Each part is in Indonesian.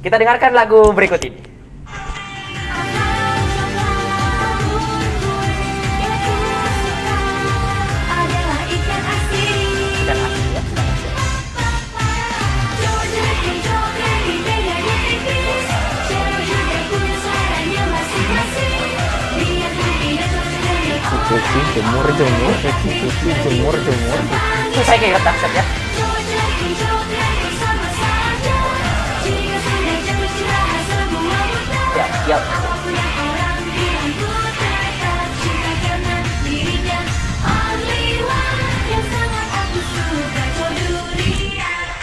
Kita dengarkan lagu berikut ini. ya. Cuci, jemur, jemur, cuci, jemur, jemur. Susah kayak kata ya. Dia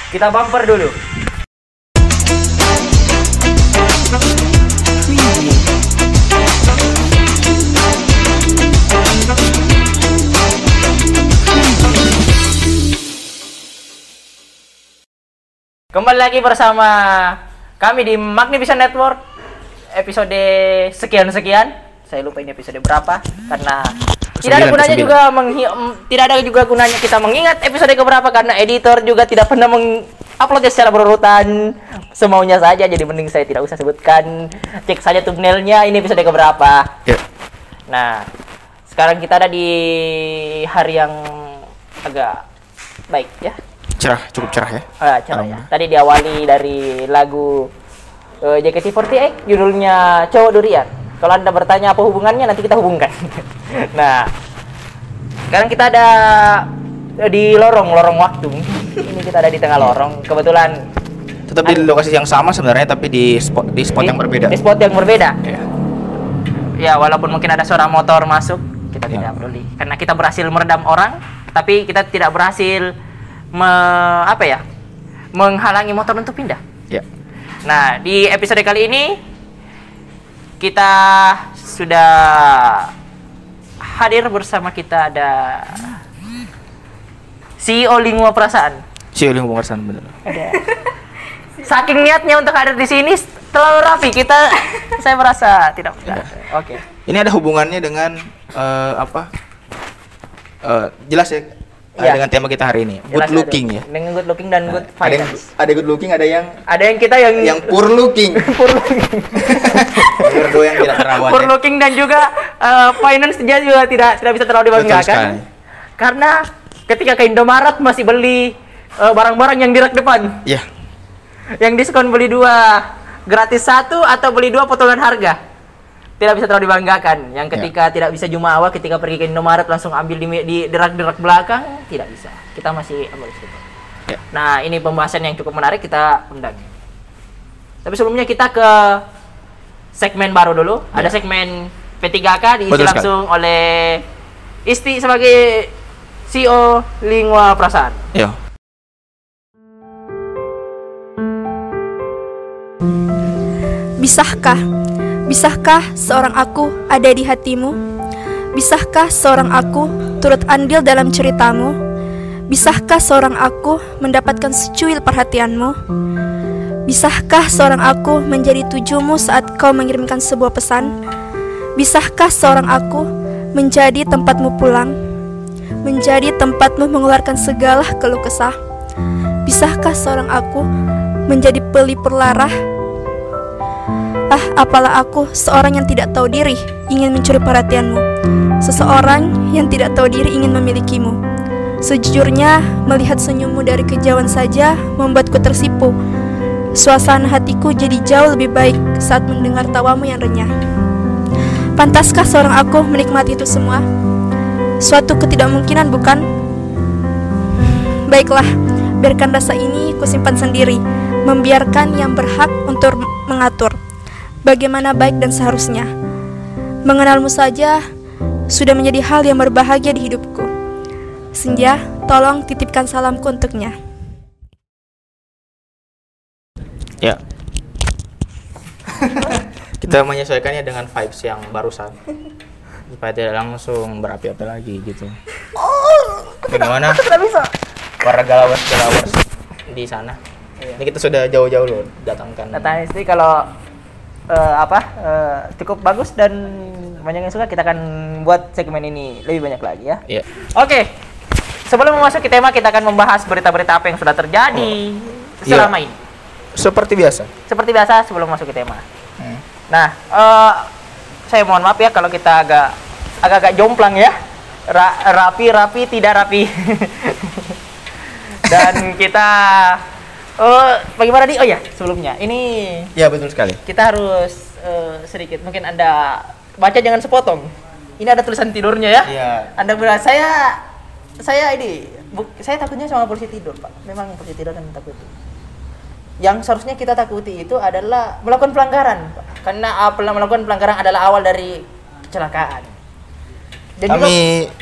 Kita bumper dulu. Kembali lagi bersama kami di Magnificent Network episode sekian-sekian. Saya lupa ini episode berapa karena tidak ada gunanya juga menghi- tidak ada juga gunanya kita mengingat episode keberapa karena editor juga tidak pernah menguploadnya secara berurutan semaunya saja jadi mending saya tidak usah sebutkan cek saja thumbnailnya ini episode keberapa Ya. Nah, sekarang kita ada di hari yang agak baik ya. Cerah, cukup cerah ya. Ah, cara ya. Tadi diawali dari lagu eh, JKT48 judulnya Cowok Durian. Kalau Anda bertanya apa hubungannya nanti kita hubungkan. nah, sekarang kita ada eh, di lorong lorong waktu. Ini kita ada di tengah lorong. Kebetulan Tetap di lokasi yang sama sebenarnya tapi di spot di spot di- yang berbeda. Di spot yang berbeda. Ya. Ya, walaupun mungkin ada suara motor masuk, kita Ya. tidak peduli. Karena kita berhasil meredam orang, tapi kita tidak berhasil me, apa ya? menghalangi motor untuk pindah. Nah, di episode kali ini kita sudah hadir bersama kita ada CEO Lingua Perasaan. Uli hubungan sana bener. Saking niatnya untuk hadir di sini terlalu rapi, kita saya merasa tidak. Oke. Ini ada hubungannya dengan eh, apa? Eh, jelas ya. Eh, Ya. Dengan tema kita hari ini. Jelas Good looking ada. ya. Dengan good looking dan good Ada yang finance. ada good looking, ada yang Ada yang kita yang yang poor looking. poor looking. Berdua yang tidak terawat. poor ya. looking dan juga uh, finance dia juga tidak tidak bisa terlalu dibanggakan. Karena ketika ke Indomaret masih beli uh, barang-barang yang di rak depan, Ya. yang diskon beli dua gratis satu atau beli dua potongan harga. Tidak bisa terlalu dibanggakan. Yang Ya. ketika tidak bisa jumawa ketika pergi ke Indomaret langsung ambil di di rak-rak belakang, tidak bisa. Kita masih ambil di situ. Ya. Nah, ini pembahasan yang cukup menarik kita undang. Tapi sebelumnya kita ke segmen baru dulu. Ada Ya. segmen P3K diisi Betul sekali. langsung oleh Isti sebagai CEO Lingua Perasaan. Yo. Bisahkah? Bisahkah seorang aku ada di hatimu? Bisahkah seorang aku turut andil dalam ceritamu? Bisahkah seorang aku mendapatkan secuil perhatianmu? Bisahkah seorang aku menjadi tujumu saat kau mengirimkan sebuah pesan? Bisahkah seorang aku menjadi tempatmu pulang? Menjadi tempatmu mengeluarkan segala keluh kesah? Bisahkah seorang aku menjadi pelipur larah Ah, apalah aku seorang yang tidak tahu diri ingin mencuri perhatianmu. Seseorang yang tidak tahu diri ingin memilikimu. Sejujurnya, melihat senyummu dari kejauhan saja membuatku tersipu. Suasana hatiku jadi jauh lebih baik saat mendengar tawamu yang renyah. Pantaskah seorang aku menikmati itu semua? Suatu ketidakmungkinan bukan? Baiklah, biarkan rasa ini kusimpan sendiri, membiarkan yang berhak untuk mengatur bagaimana baik dan seharusnya. Mengenalmu saja sudah menjadi hal yang berbahagia di hidupku. Senja, tolong titipkan salamku untuknya. Ya. Kita menyesuaikannya dengan vibes yang barusan. Supaya tidak langsung berapi-api lagi gitu. Bagaimana? Tidak bisa. Para galawers galawers di sana. Ini kita sudah jauh-jauh loh datangkan. Data Isti kalau eh, apa eh, cukup bagus dan banyak yang suka kita akan buat segmen ini lebih banyak lagi ya. Iya. Oke. Sebelum memasuki tema kita akan membahas berita-berita apa yang sudah terjadi Iya. selama ini. seperti biasa. seperti biasa sebelum masuk ke tema. Hmm. Nah, eh, saya mohon maaf ya kalau kita agak agak-agak jomplang ya. Ra- rapi rapi tidak rapi. Dan kita eh bagaimana nih? Oh ya, sebelumnya ini Ya betul sekali. kita harus eh, sedikit mungkin Anda baca jangan sepotong. Ini ada tulisan tidurnya ya. Iya. Anda bilang saya saya ini bu- saya takutnya sama polisi tidur, Pak. Memang polisi tidur dan takuti. Yang seharusnya kita takuti itu adalah melakukan pelanggaran, Pak. Karena uh, melakukan pelanggaran adalah awal dari kecelakaan. Dan juga Kami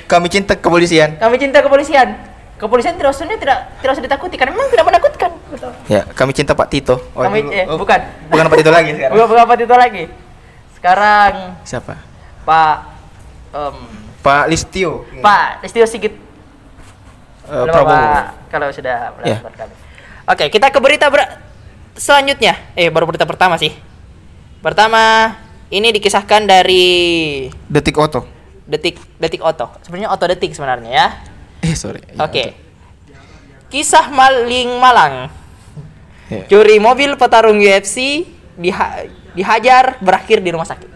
kami cinta kepolisian. kami cinta kepolisian. Kepolisian tidak sebenarnya tidak tidak usah ditakuti karena memang tidak menakutkan. Betul. Ya, kami cinta Pak Tito. Oh, Kami- eh, oh, bukan. Bukan Pak Tito lagi sekarang. Bukan bukan apa itu lagi. Sekarang Siapa? Pak em, Pak Listio. Pak Listio Sigit Halo, Prabowo. Kalau sudah Ya. melakukan kami. Oke, kita ke berita ber- selanjutnya. Eh, baru berita pertama sih. Pertama, ini dikisahkan dari Detik Oto. Detik Detik Oto. Sebenarnya Oto Detik sebenarnya ya. Eh, sorry. Ya, Oke. Kisah maling Malang. Ya. Curi mobil petarung UFC diha- dihajar berakhir di rumah sakit.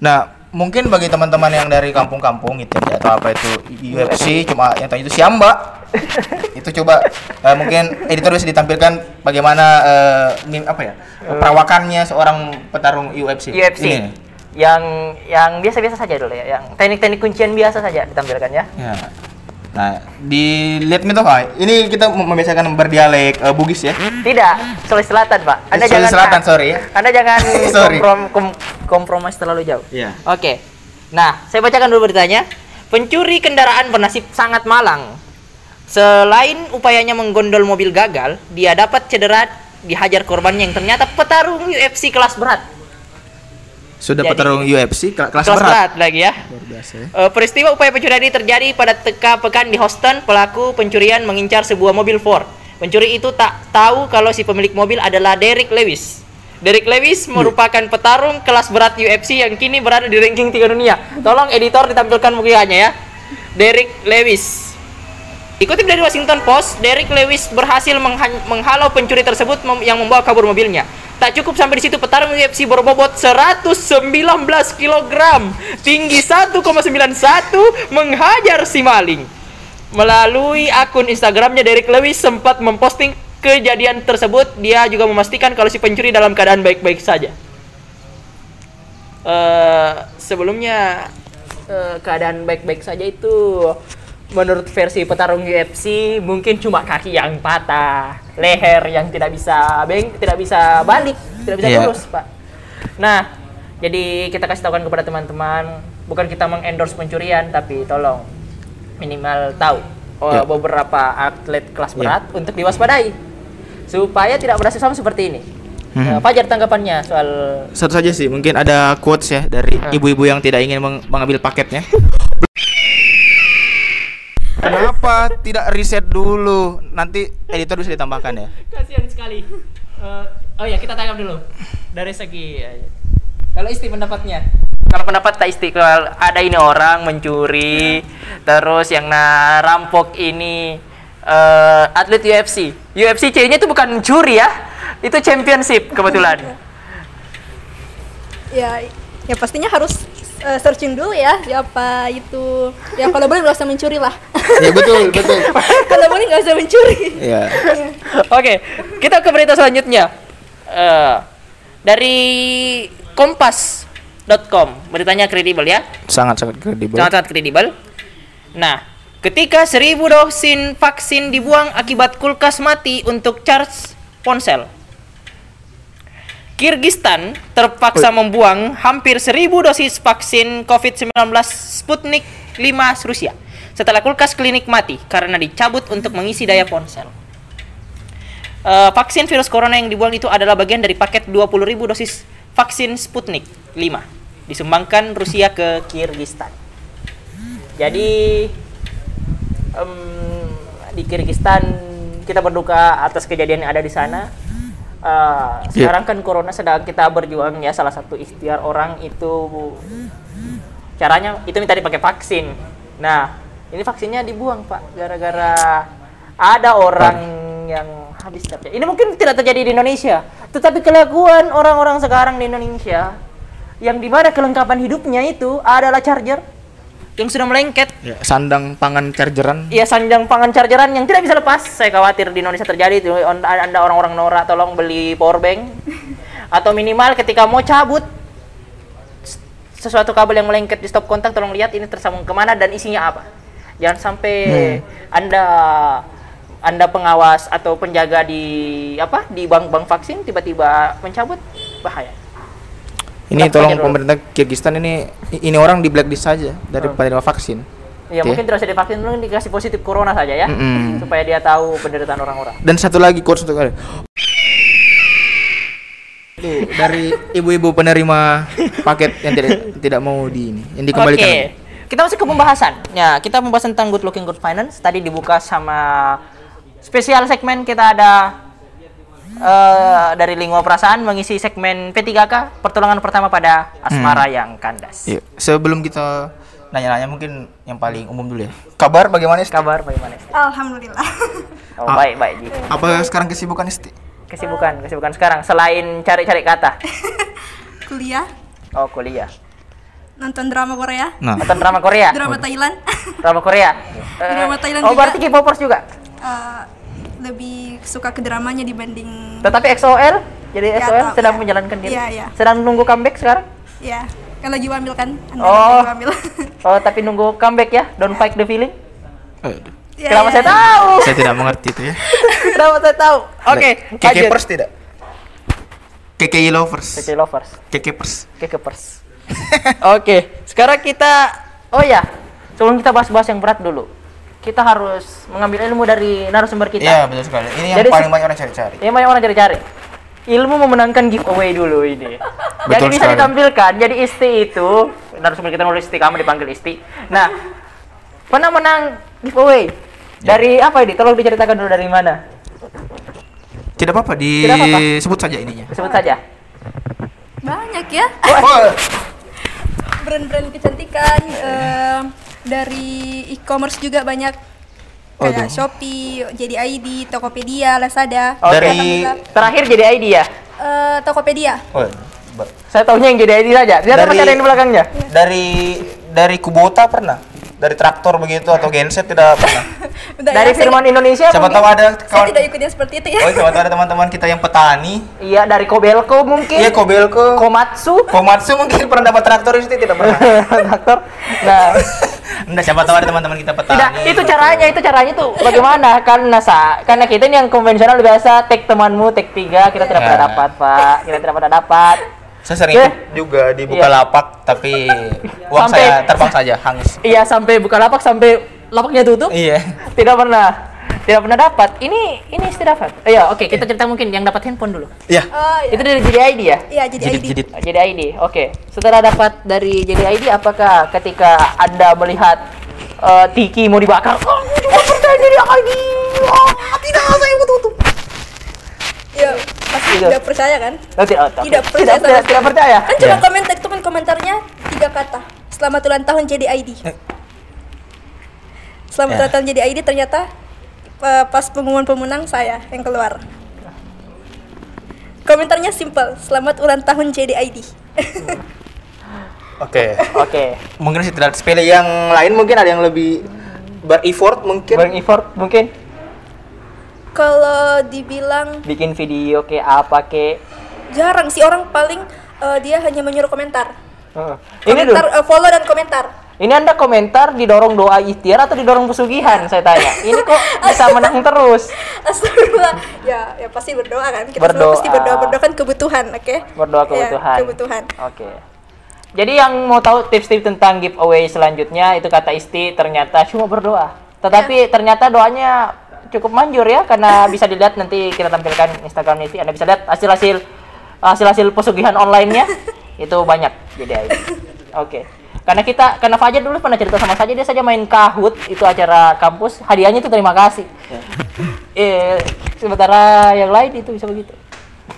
Nah, mungkin bagi teman-teman yang dari kampung-kampung gitu ya, atau apa itu UFC cuma yang tahu itu Siamba. itu coba eh, mungkin editor bisa ditampilkan bagaimana eh, mim- apa ya? perawakannya seorang petarung UFC. UFC. Ini. Yang yang biasa-biasa saja dulu ya, yang teknik-teknik kuncian biasa saja ditampilkan ya. Ya. Nah, dilihat nih toh, Pak. Ini kita mem- membiasakan berdialek eh, Bugis ya. Tidak, Sulawesi Selatan, Pak. Anda Sulawesi jangan Selatan, sorry ya. Anda jangan Sorry. komprom, kom- kompromis terlalu jauh. Iya. Oke. Nah, saya bacakan dulu beritanya. Pencuri kendaraan bernasib sangat malang. Selain upayanya menggondol mobil gagal, dia dapat cedera dihajar korbannya yang ternyata petarung UFC kelas berat. Sudah Jadi- petarung UFC kelas, Kelas, berat. berat. lagi ya. Luar biasa ya. Eh, peristiwa upaya pencurian ini terjadi pada teka pekan di Houston. Pelaku pencurian mengincar sebuah mobil Ford. Pencuri itu tak tahu kalau si pemilik mobil adalah Derek Lewis. Derek Lewis merupakan petarung kelas berat UFC yang kini berada di ranking 3 dunia. Tolong editor ditampilkan mukanya ya. Derek Lewis. Dikutip dari Washington Post, Derek Lewis berhasil mengha- menghalau pencuri tersebut mem- yang membawa kabur mobilnya. Tak cukup sampai di situ, petarung UFC berbobot 119 kg, tinggi 1,91 menghajar si maling. Melalui akun Instagramnya, Derek Lewis sempat memposting kejadian tersebut. Dia juga memastikan kalau si pencuri dalam keadaan baik-baik saja. Eh, sebelumnya eh, keadaan baik-baik saja itu menurut versi petarung UFC mungkin cuma kaki yang patah, leher yang tidak bisa beng, tidak bisa balik, tidak bisa Iya. lurus, Pak. Nah, jadi kita kasih tahukan kepada teman-teman, bukan kita mengendorse pencurian, tapi tolong minimal tahu oh, Iya. beberapa atlet kelas Iya. berat untuk diwaspadai supaya tidak berhasil sama seperti ini. Mhm. Eh, Fajar tanggapannya soal Satu saja sih, mungkin ada quotes ya dari Ah. ibu-ibu yang tidak ingin meng- mengambil paketnya. Kenapa tidak riset dulu? Nanti editor bisa ditambahkan ya. Kasihan sekali. Eh, oh ya kita tangkap dulu dari segi eh, kalau isti pendapatnya. Kalau pendapat tak isti kalau ada ini orang mencuri, terus yang na rampok ini eh, atlet UFC. UFC C-nya itu bukan mencuri ya, itu championship kebetulan. Ya, ya pastinya harus eh, searching dulu ya siapa itu. Ya kalau boleh nggak usah mencuri lah. Ya betul, betul. kalau boleh nggak usah mencuri. Ya. Oke, kita ke berita selanjutnya. Eh, dari kompas.com, beritanya kredibel ya. Sangat sangat kredibel. sangat-sangat kredibel. Nah, ketika seribu dosis vaksin dibuang akibat kulkas mati untuk charge ponsel. Kirgistan terpaksa membuang hampir seribu dosis vaksin COVID-19 Sputnik 5 Rusia setelah kulkas klinik mati karena dicabut untuk mengisi daya ponsel. Eh, vaksin virus corona yang dibuang itu adalah bagian dari paket 20.000 dosis vaksin Sputnik 5 disumbangkan Rusia ke Kirgistan. Jadi em, di Kirgistan kita berduka atas kejadian yang ada di sana. Eh, sekarang kan corona sedang kita berjuang ya salah satu ikhtiar orang itu caranya itu minta dipakai vaksin. Nah ini vaksinnya dibuang pak gara-gara ada orang yang habis dapatnya. Ini mungkin tidak terjadi di Indonesia, tetapi kelakuan orang-orang sekarang di Indonesia yang di mana kelengkapan hidupnya itu adalah charger yang sudah melengket Ya, sandang pangan chargeran. Iya sanjang pangan chargeran yang tidak bisa lepas. Saya khawatir di Indonesia terjadi itu. Anda orang-orang norak tolong beli power bank atau minimal ketika mau cabut sesuatu kabel yang melengket di stop kontak tolong lihat ini tersambung ke mana dan isinya apa. Jangan sampai Anda Anda pengawas atau penjaga di apa di bank-bank vaksin tiba-tiba mencabut bahaya. Ini Tetap tolong pemerintah Kyrgyzstan ini ini orang di blacklist saja dari Hmm. penerima vaksin. Ya Oke. mungkin tidak usah divaksin dulu dikasih positif corona saja ya Mm-mm. supaya dia tahu penderitaan orang-orang. Dan satu lagi quotes untuk kalian. Tuh, dari ibu-ibu penerima paket yang tidak tidak mau di ini, yang dikembalikan. Lagi. Kita masuk ke pembahasan. Ya, kita membahas tentang good looking good finance. Tadi dibuka sama spesial segmen kita ada eh, dari Lingua Perasaan mengisi segmen P3K pertolongan pertama pada asmara yang kandas. Iya, sebelum kita nanya-nanya mungkin yang paling umum dulu ya. Kabar bagaimana Isti? Kabar bagaimana? Isti? Alhamdulillah. Oh, Ah. baik baik Ji. Apa sekarang kesibukan Isti? Kesibukan, kesibukan sekarang selain cari-cari kata. Kuliah, Oh, kuliah. Nonton drama Korea, Nah, Nonton drama Korea. drama Thailand. Drama Korea. Eh, Drama Thailand Oh, juga. berarti K-popers juga. Eh, lebih suka ke dramanya dibanding Tetapi XOL jadi Ya, XOL tahu, sedang ya. menjalankan diri. Iya, iya. Sedang nunggu comeback sekarang. ya kan lagi wamil kan Anda Oh. lagi wamil Oh, tapi nunggu comeback ya. Don't fight the feeling. aduh, Ya, Kenapa ya, saya ya. tahu? saya tidak mengerti itu ya. Kenapa saya tahu? Oke, lanjut. Kekepers tidak? KKI lovers. Keke lovers, Kekepers. kekepers. Oke, sekarang kita oh ya, sebelum kita bahas-bahas yang berat dulu. Kita harus mengambil ilmu dari narasumber kita. Iya, betul sekali. Ini yang Jadi paling banyak orang cari-cari. Ini banyak orang cari-cari. Ilmu memenangkan giveaway dulu ini. jadi Betul bisa sekali. ditampilkan. Jadi Isti itu narasumber kita nulis Isti, kamu dipanggil Isti. Nah, pernah menang giveaway. Ya. Dari apa ini? Tolong diceritakan dulu dari mana. Tidak apa-apa, Tidak apa-apa. disebut saja ininya. Sebut saja. banyak ya Oh, brand-brand kecantikan eh, dari e-commerce juga banyak kayak Waduh. Shopee, JD ID, Tokopedia, Lazada. Oke. Dari- Alhamdulillah. Terakhir jadi ID ya. Eh, Tokopedia. oh, Saya tahunya yang jadi ID saja. Ada Dari- masih ada yang di belakangnya. dari dari Kubota pernah? Dari traktor begitu atau genset tidak pernah? Dari ya, saya- Firman Indonesia Siapa mungkin? tahu ada Saya kawan tidak ikut yang seperti itu ya. Oh, siapa tahu ada teman-teman kita yang petani. Iya, dari Kobelko mungkin. Iya, Kobelko. Komatsu. Komatsu mungkin pernah dapat traktor itu tidak pernah. Traktor. Nah, Enggak, siapa tahu ada teman-teman kita petani. tidak itu caranya, itu caranya tuh bagaimana? Karena sa, karena kita ini yang konvensional biasa tag temanmu, tag tiga, kita tidak pernah dapat, Pak. Kita tidak pernah dapat. Saya sering Eh. ikut juga di buka Iya. lapak tapi uang Sampai- saya terbang saja hangus. Iya, sampai buka lapak sampai lapaknya tutup. Iya. Tidak pernah. Tidak pernah dapat. Ini ini istri dapat. Iya, oke, kita cerita mungkin yang dapat handphone dulu. Iya. Oh, iya. Itu dari jadi ID ya? Iya, jadi ID. jidit. Jadi ID, oke. Setelah dapat dari jadi ID, apakah ketika anda melihat eh, Tiki mau dibakar, oh, cuma percaya jadi ID, oh, tidak saya betul-betul. Iya, pasti tidak percaya kan? Oh, tidak, oh, Tidak percaya tidak, tidak, tidak percaya. Kan cuma Iya. komentar itu kan komentarnya tiga kata. Selamat ulang tahun jadi ID. Eh. Selamat Ya. ulang tahun jadi ID ternyata eh, pas pengumuman pemenang saya yang keluar. Komentarnya simple. Selamat ulang tahun jadi ID. Oke. Oke. Mungkin sih tidak sepele yang lain mungkin ada yang lebih bereffort mungkin. Bang effort mungkin Kalau dibilang bikin video ke apa ke. jarang sih orang paling eh, dia hanya menyuruh komentar. Heeh. Ini Komentar dulu. eh, follow dan komentar. Ini anda komentar didorong doa ikhtiar atau didorong pesugihan? Saya tanya. Ini kok bisa menang terus? Astagfirullah. Ya, ya pasti berdoa kan. Kita Berdoa. semua pasti berdoa. Berdoa kan kebutuhan, oke? Berdoa Ya, kebutuhan. kebutuhan. Oke. Jadi yang mau tahu tips-tips tentang giveaway selanjutnya itu kata Isti ternyata cuma berdoa. Tetapi ternyata doanya cukup manjur ya karena bisa dilihat nanti kita tampilkan Instagram Isti. Anda bisa lihat hasil-hasil hasil-hasil pesugihan online-nya itu banyak jadi aja. Oke. Karena kita karena Fajar dulu pernah cerita sama saja dia saja main kahut itu acara kampus hadiahnya itu terima kasih. Eh sementara yang lain itu bisa begitu.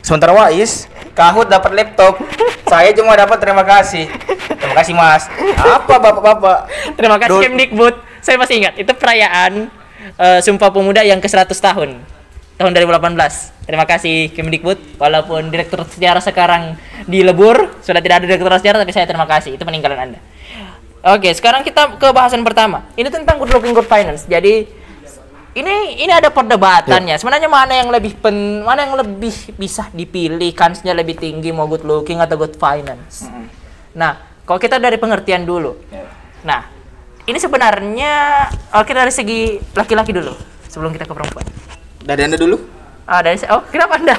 Sementara Wais, Kahut dapat laptop. Saya cuma dapat terima kasih. Terima kasih Mas. Apa Bapak-bapak? Terima kasih Kemdikbud. Saya masih ingat itu perayaan eh, Sumpah Pemuda yang ke-100 tahun. tahun 2018. Terima kasih Kemdikbud walaupun direktur sejarah sekarang dilebur, sudah tidak ada direktur sejarah tapi saya terima kasih itu peninggalan Anda. Oke, sekarang kita ke bahasan pertama. Ini tentang good looking good finance. Jadi ini ini ada perdebatannya. Sebenarnya mana yang lebih pen, mana yang lebih bisa dipilih kansnya lebih tinggi mau good looking atau good finance. Nah, kalau kita dari pengertian dulu. Nah, ini sebenarnya oke dari segi laki-laki dulu sebelum kita ke perempuan. Dari anda dulu? Ah, dari oh, kenapa Anda?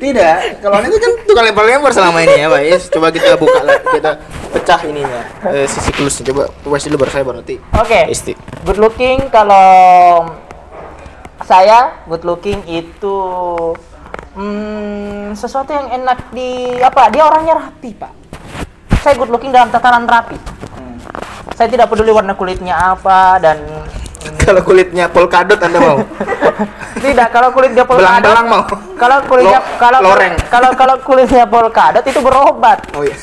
Tidak, kalau anda kan tukang lempar-lempar selama ini ya, Pak. Yes, coba kita buka lah, kita pecah ininya, eh, sisi klusnya. Coba puas dulu baru saya baru nanti. Oke. Isti. Good looking kalau saya good looking itu hmm, sesuatu yang enak di apa? Dia orangnya rapi, Pak. Saya good looking dalam tatanan rapi. Saya tidak peduli warna kulitnya apa dan Kalau kulitnya polkadot anda mau? tidak kalau kulitnya polkadot Belang-belang mau? kalau kulitnya Lo- kalau loreng. kalau kalau kulitnya polkadot itu berobat Oh iya.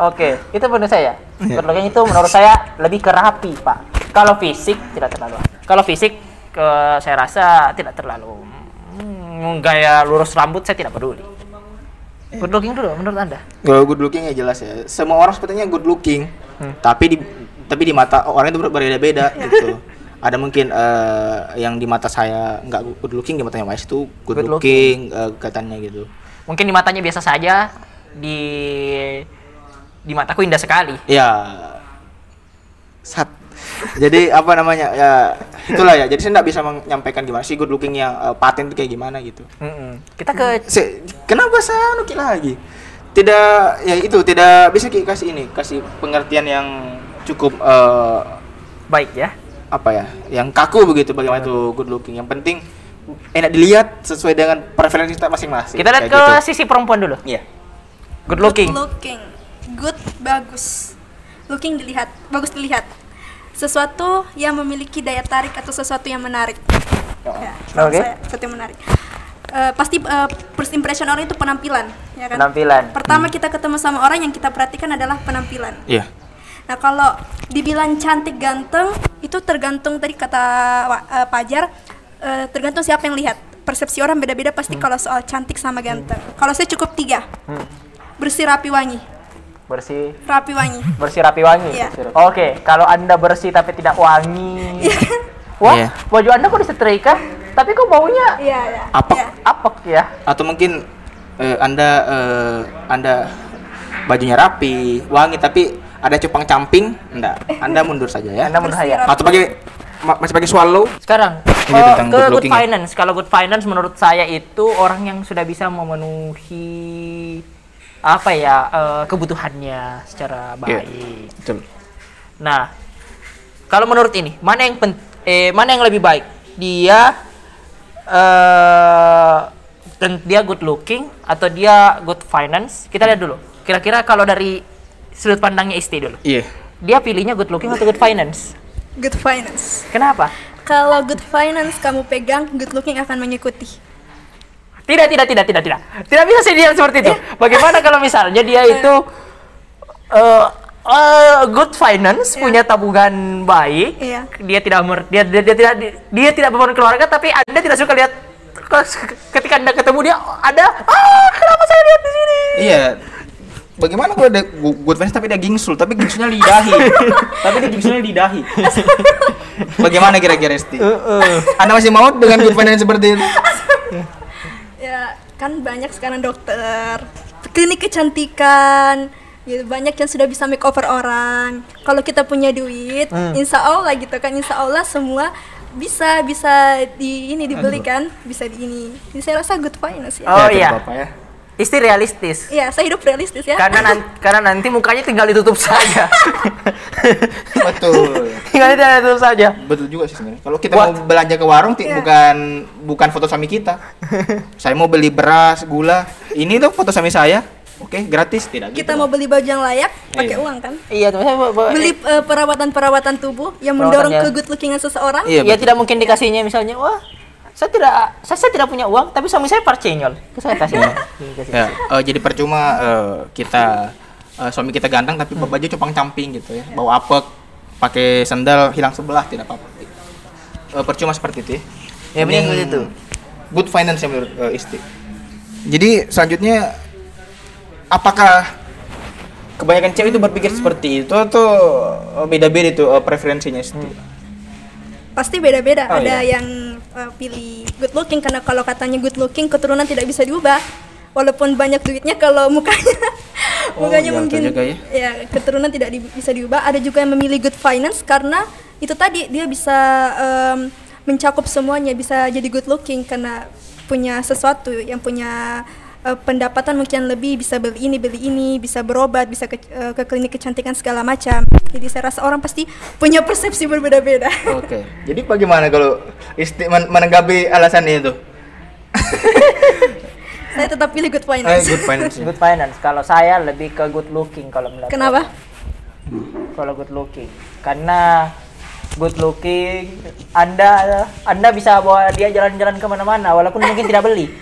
Oke, itu menurut saya. Iya. Good looking itu menurut saya lebih ke rapi, Pak. Kalau fisik tidak terlalu. Kalau fisik ke saya rasa tidak terlalu. Hmm, gaya lurus rambut saya tidak peduli. Good looking dulu menurut Anda? Kalau good looking ya jelas ya. Semua orang sepertinya good looking, Hmm. tapi di tapi di mata orang itu ber- berbeda-beda gitu. Ada mungkin eh, yang di mata saya nggak good looking, di matanya Mas itu good, Good looking, eh, katanya gitu. Mungkin di matanya biasa saja, di di mataku indah sekali. Ya, sat. Jadi apa namanya ya itulah ya. Jadi saya nggak bisa menyampaikan gimana sih good looking yang eh, paten itu kayak gimana gitu. Mm-mm. Kita ke Se- kenapa saya nukil lagi? Tidak ya itu tidak bisa kasih ini kasih pengertian yang cukup eh, baik ya. apa ya yang kaku begitu bagaimana itu good looking yang penting enak dilihat sesuai dengan preferensi kita masing-masing Kita lihat Kayak ke gitu. sisi perempuan dulu. iya Good looking. Good looking. Good bagus. Looking dilihat, bagus dilihat. Sesuatu yang memiliki daya tarik atau sesuatu yang menarik. Ya, kalau Oke. saya, sesuatu yang menarik. Eh, pasti eh, first impression orang itu penampilan, ya kan? Penampilan. Pertama kita ketemu sama orang yang kita perhatikan adalah penampilan. iya Nah kalau dibilang cantik ganteng itu tergantung tadi kata Wa- eh, Pajar eh, tergantung siapa yang lihat. Persepsi orang beda-beda pasti kalau soal cantik sama ganteng. Kalau saya cukup tiga, Hmm. bersih rapi wangi, Bersih rapi wangi. bersih rapi wangi. Iya. Oke, kalau anda bersih tapi tidak wangi. Wah, Iya. baju anda kok disetrika? Tapi kok baunya Iya ya. Apa? iya. apek ya? atau mungkin eh, anda eh, anda bajunya rapi wangi tapi ada cupang camping enggak anda mundur saja ya Anda saya. rapi. atau pakai ma- masih pakai swallow Sekarang Ini eh, tentang ke good good, ya? finance. Kalau good finance menurut saya itu orang yang sudah bisa memenuhi apa ya eh, kebutuhannya secara Iya. baik. betul Nah, kalau menurut ini mana yang pen, eh mana yang lebih baik? Dia eh dan dia good looking atau dia good finance? Kita lihat dulu. Kira-kira kalau dari sudut pandangnya Isti dulu. iya Dia pilihnya good looking atau good finance? Good finance. Kenapa? Kalau good finance kamu pegang, good looking akan mengikuti. Tidak, tidak, tidak, tidak, tidak. Tidak bisa sih dia seperti itu. Bagaimana kalau misalnya dia itu eh eh, good finance, Iya. punya tabungan baik, Iya. dia tidak mer dia, dia, dia tidak dia tidak beban keluarga, tapi anda tidak suka lihat ketika anda ketemu dia ada ah kenapa saya lihat di sini? Iya. Bagaimana kalau ada good fans tapi dia gingsul, tapi gingsulnya lidahi. tapi dia gingsulnya lidahi. Bagaimana kira-kira Esti? Anda masih mau dengan good finance seperti itu? Ya, kan banyak sekarang dokter, klinik kecantikan, gitu. banyak yang sudah bisa makeover orang. Kalau kita punya duit, insya Allah gitu kan, insya Allah semua bisa bisa di ini dibelikan, bisa di ini. Jadi saya rasa good finance ya. Oh Ya, iya. Bapak ya. Isti realistis. Iya, saya hidup realistis ya. Karena nan- karena nanti mukanya tinggal ditutup saja. Betul. tinggal ditutup saja. Betul juga sih sebenarnya. Kalau kita What? mau belanja ke warung Iya. bukan bukan foto suami kita. saya mau beli beras, gula. Ini tuh foto suami saya. Oke, gratis tidak kita gitu. mau beli baju yang layak, pakai Iya. uang kan? Iya, tuh Beli eh, perawatan-perawatan tubuh yang mendorong Perawatannya. ke good lookingan seseorang. Iya, ya tidak mungkin dikasihnya misalnya wah saya tidak saya, saya tidak punya uang tapi suami saya parcenyol itu saya kasih. Ya, eh, jadi percuma eh, kita eh, suami kita ganteng tapi baju cupang camping gitu ya. Bau apek, pakai sandal hilang sebelah tidak apa-apa. Eh, percuma seperti itu ya. Ya, benar seperti itu. good finance ya menurut eh, Isti. Jadi selanjutnya apakah kebanyakan cewek itu berpikir seperti itu atau beda-beda itu eh, preferensinya Isti? Pasti beda-beda. Oh, Ada iya. yang uh, pilih good looking karena kalau katanya good looking keturunan tidak bisa diubah. Walaupun banyak duitnya kalau mukanya Oh, mukanya betul mungkin juga ya. keturunan tidak di- bisa diubah. Ada juga yang memilih good finance karena itu tadi dia bisa em, mencakup semuanya, bisa jadi good looking karena punya sesuatu yang punya eh, pendapatan mungkin lebih bisa beli ini beli ini bisa berobat bisa ke, eh, ke klinik kecantikan segala macam jadi saya rasa orang pasti punya persepsi berbeda-beda Oke. Jadi bagaimana kalau Isti men- menanggapi alasan itu? saya tetap pilih good Eh, finance good finance. Good finance. Kalau saya lebih ke good looking kalau menurut kenapa kalau good looking karena good looking anda anda bisa bawa dia jalan-jalan ke mana-mana walaupun mungkin tidak beli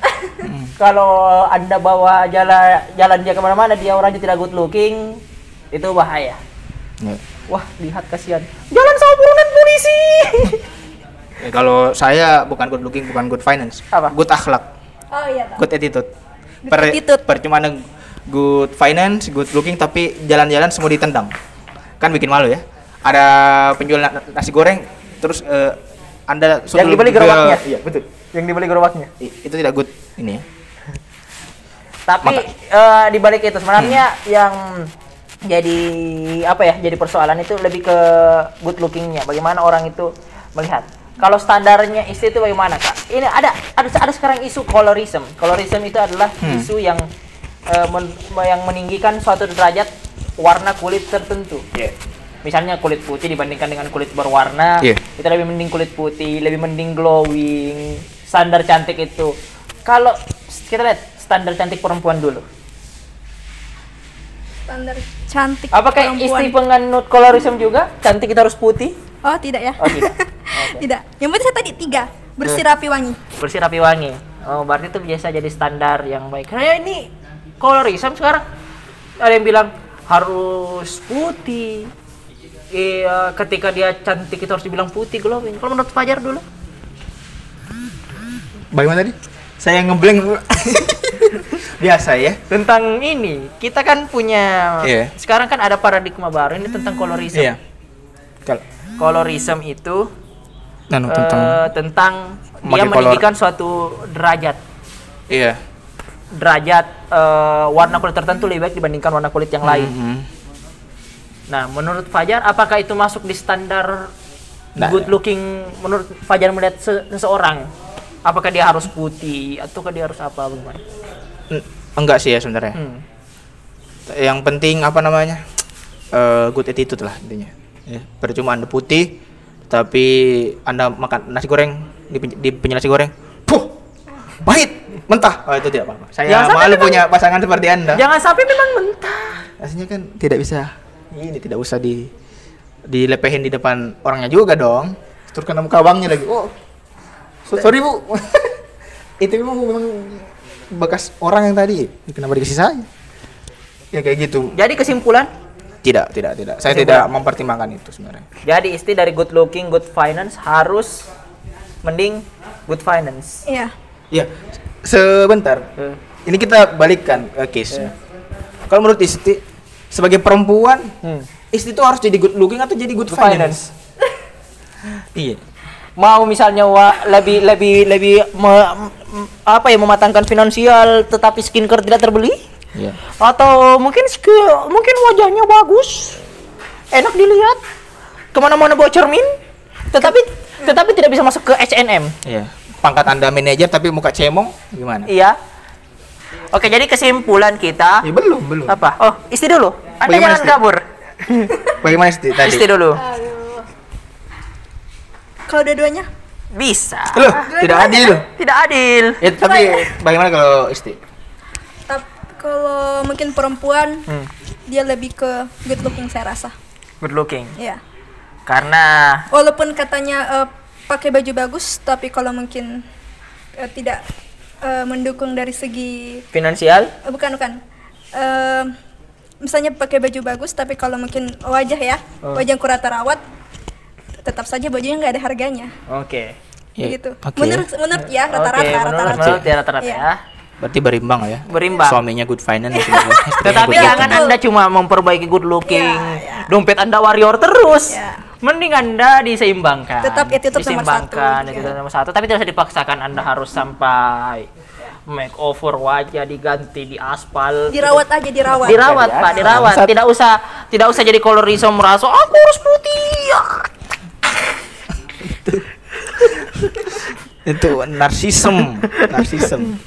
kalau anda bawa jalan jalan dia ke mana-mana dia orangnya tidak good looking itu bahaya Ya. wah lihat kasihan jalan sama buronan polisi Eh, kalau saya bukan good looking, bukan good finance. Apa? Good akhlak, oh iya Pak. good attitude. Good attitude. Percuma good finance, good looking tapi jalan-jalan semua ditendang. Kan bikin malu ya. Ada penjual na- nasi goreng terus eh, Anda Yang dibeli gerobaknya. Iya, betul. Yang dibeli gerobaknya I- itu tidak good ini ya. Tapi Maka- eh, di balik itu sebenarnya yang jadi apa ya? Jadi persoalan itu lebih ke good lookingnya. Bagaimana orang itu melihat. Kalau standarnya istri itu bagaimana kak? Ini ada ada ada sekarang isu colorism. Colorism itu adalah isu yang eh, men- yang meninggikan suatu derajat warna kulit tertentu. Iya. Misalnya kulit putih dibandingkan dengan kulit berwarna, Iya. itu lebih mending kulit putih, lebih mending glowing, standar cantik itu. Kalau kita lihat standar cantik perempuan dulu. standar cantik Apakah perempuan. istri penganut colorism juga? Cantik kita harus putih? oh tidak ya Oh tidak. tidak yang penting saya tadi tiga bersih rapi wangi Bersih rapi wangi. Oh berarti itu biasa jadi standar yang baik. Karena ini colorism sekarang ada yang bilang harus putih. Iya, ketika dia cantik itu harus dibilang putih glowing. Kalau menurut Fajar dulu? Bagaimana tadi? Saya ngeblank. Biasa ya. tentang ini kita kan punya Iya. sekarang kan ada paradigma baru ini tentang colorism. Iya. Kalau Colorism itu Nanu eh, tentang tentang dia meninggikan suatu derajat iya. derajat eh, warna kulit tertentu lebih baik dibandingkan warna kulit yang lain. Mhm. Nah, menurut Fajar apakah itu masuk di standar Nggak. good looking menurut Fajar melihat se- seseorang? Apakah dia harus putih ataukah dia harus apa bagaimana? Enggak sih ya sebenarnya. Hmm. Yang penting apa namanya? Eh, good attitude lah intinya. Ya, percuma Anda putih tapi Anda makan nasi goreng di, di nasi goreng. Puh. Pahit, mentah. Oh, itu tidak apa-apa. Saya Jangan malu memang- punya pasangan seperti Anda. Jangan sampai memang mentah. Aslinya kan tidak bisa ini tidak usah di dilepehin di depan orangnya juga dong. Terus kena muka abangnya lagi. Oh. So- sorry, Bu. itu memang memang bekas orang yang tadi. Kenapa dikasih saya? Ya kayak gitu. Jadi kesimpulan, Tidak, tidak, tidak. Saya Kesimpulan. tidak mempertimbangkan itu sebenarnya. jadi istri dari good looking, good finance harus mending good finance. iya Ya, sebentar. Eh, Ini kita balikkan ke case. Kalau menurut Isti sebagai perempuan, Hmm. Isti itu harus jadi good looking atau jadi good, Good finance? iya. Mau misalnya wa, lebih lebih lebih me- apa ya mematangkan finansial tetapi skincare tidak terbeli? Iya. atau mungkin mungkin wajahnya bagus enak dilihat ke mana-mana bawa cermin tetapi tetapi tidak bisa masuk ke H&M Iya. Pangkat Anda manajer tapi muka cemong gimana? iya oke jadi kesimpulan kita Ya, belum, belum. apa oh istri dulu anda Bagaimana jangan istri? kabur Bagaimana Isti tadi? istri dulu Aduh. Kalau dua-duanya? Bisa. Loh, tidak adil. tidak adil. Ya, tapi bagaimana kalau? Tap- kalau mungkin perempuan Hmm. dia lebih ke good looking saya rasa. Good looking? Ya karena walaupun katanya eh, pakai baju bagus tapi kalau mungkin eh, tidak eh, mendukung dari segi finansial? Eh, bukan bukan. Eh, misalnya pakai baju bagus tapi kalau mungkin wajah ya Oh. wajah kurang terawat tetap saja bajunya nggak ada harganya oke Ya, gitu. oke. Menurut menurut ya rata-rata Oke, menurut, rata-rata. menurut ya rata-rata Iya. ya. Berarti berimbang lah ya. Berimbang. Suaminya good finance. Tetapi good jangan looking. Anda cuma memperbaiki good looking. Iya, iya. Dompet Anda warrior terus. Iya. Mending Anda diseimbangkan. Tetap attitude nomor satu, Diseimbangkan, nomor satu. Tapi tidak usah dipaksakan Anda harus sampai makeover wajah diganti di aspal. Dirawat aja dirawat. Dirawat. Pak, dirawat. Tidak usah tidak usah jadi colorism merasa aku harus putih. Ya. itu narsisem, narsisem.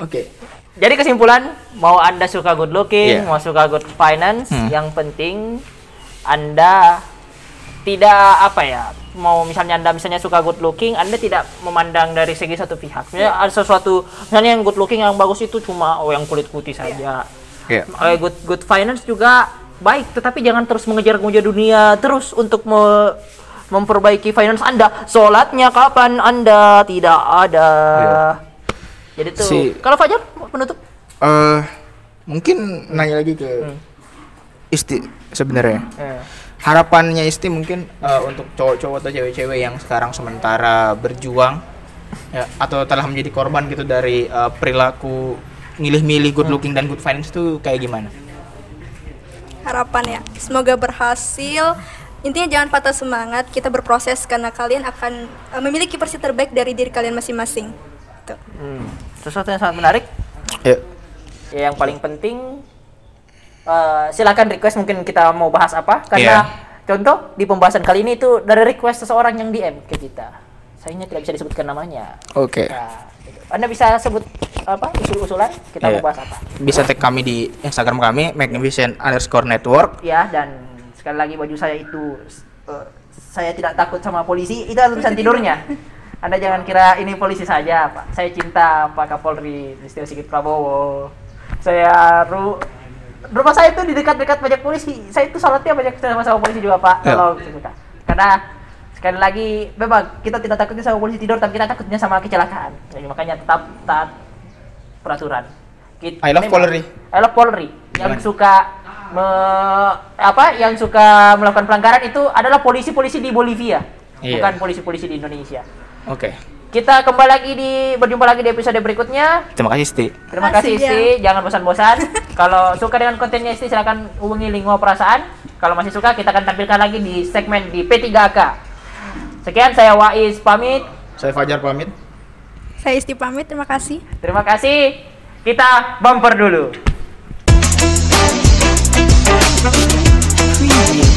Oke. Jadi kesimpulan, mau Anda suka good looking, Iya. mau suka good finance, Hmm. yang penting Anda tidak apa ya, mau misalnya Anda misalnya suka good looking, Anda tidak memandang dari segi satu pihak. Misalnya ada sesuatu, misalnya yang good looking yang bagus itu cuma oh yang kulit putih saja. Iya. Eh, good good finance juga baik, tetapi jangan terus mengejar-ngejar dunia terus untuk me- memperbaiki finance Anda. Sholatnya kapan Anda tidak ada. Jadi tuh, Si- kalau Fajar penutup Eh, mungkin nanya lagi ke Isti sebenarnya. Eh. Harapannya Isti mungkin eh, untuk cowok-cowok atau cewek-cewek yang sekarang sementara berjuang ya, atau telah menjadi korban gitu dari eh, perilaku milih-milih good looking dan good finance itu kayak gimana? Harapan ya. Semoga berhasil. Intinya jangan patah semangat, kita berproses karena kalian akan uh, memiliki versi terbaik dari diri kalian masing-masing. Tuh. Hmm. Sesuatu yang sangat menarik. Ya. Ya, yang paling penting eh, silakan request mungkin kita mau bahas apa karena contoh di pembahasan kali ini itu dari request seseorang yang DM ke kita. Sayangnya tidak bisa disebutkan namanya. Oke. Nah, gitu. Anda bisa sebut apa usul-usulan kita Iya. mau bahas apa? Bisa tag kami di Instagram kami magnificent underscore network. Ya dan sekali lagi baju saya itu eh, saya tidak takut sama polisi itu tulisan tidurnya. Anda jangan kira ini polisi saja, Pak. Saya cinta Pak Kapolri Listio Sigit Prabowo. Saya ru rumah saya itu di dekat-dekat banyak polisi. Saya itu sholatnya banyak sama sama polisi juga, Pak. Ya. Tolong suka. Karena sekali lagi memang kita tidak takutnya sama polisi tidur, tapi kita takutnya sama kecelakaan. Jadi makanya tetap taat peraturan. Kit- I love memang- Polri. I love Polri. Yang Jangan. suka me- apa? Yang suka melakukan pelanggaran itu adalah polisi-polisi di Bolivia, Iya. bukan polisi-polisi di Indonesia. Oke. Kita kembali lagi di berjumpa lagi di episode berikutnya. Terima kasih Isti. Terima kasih ya. Isti, jangan bosan-bosan. Kalau suka dengan kontennya Isti silakan hubungi Lingua Perasaan. Kalau masih suka kita akan tampilkan lagi di segmen di P3AK. Sekian saya Wais pamit. Saya Fajar pamit. Saya Isti pamit, terima kasih. Terima kasih. Kita bumper dulu. Premium.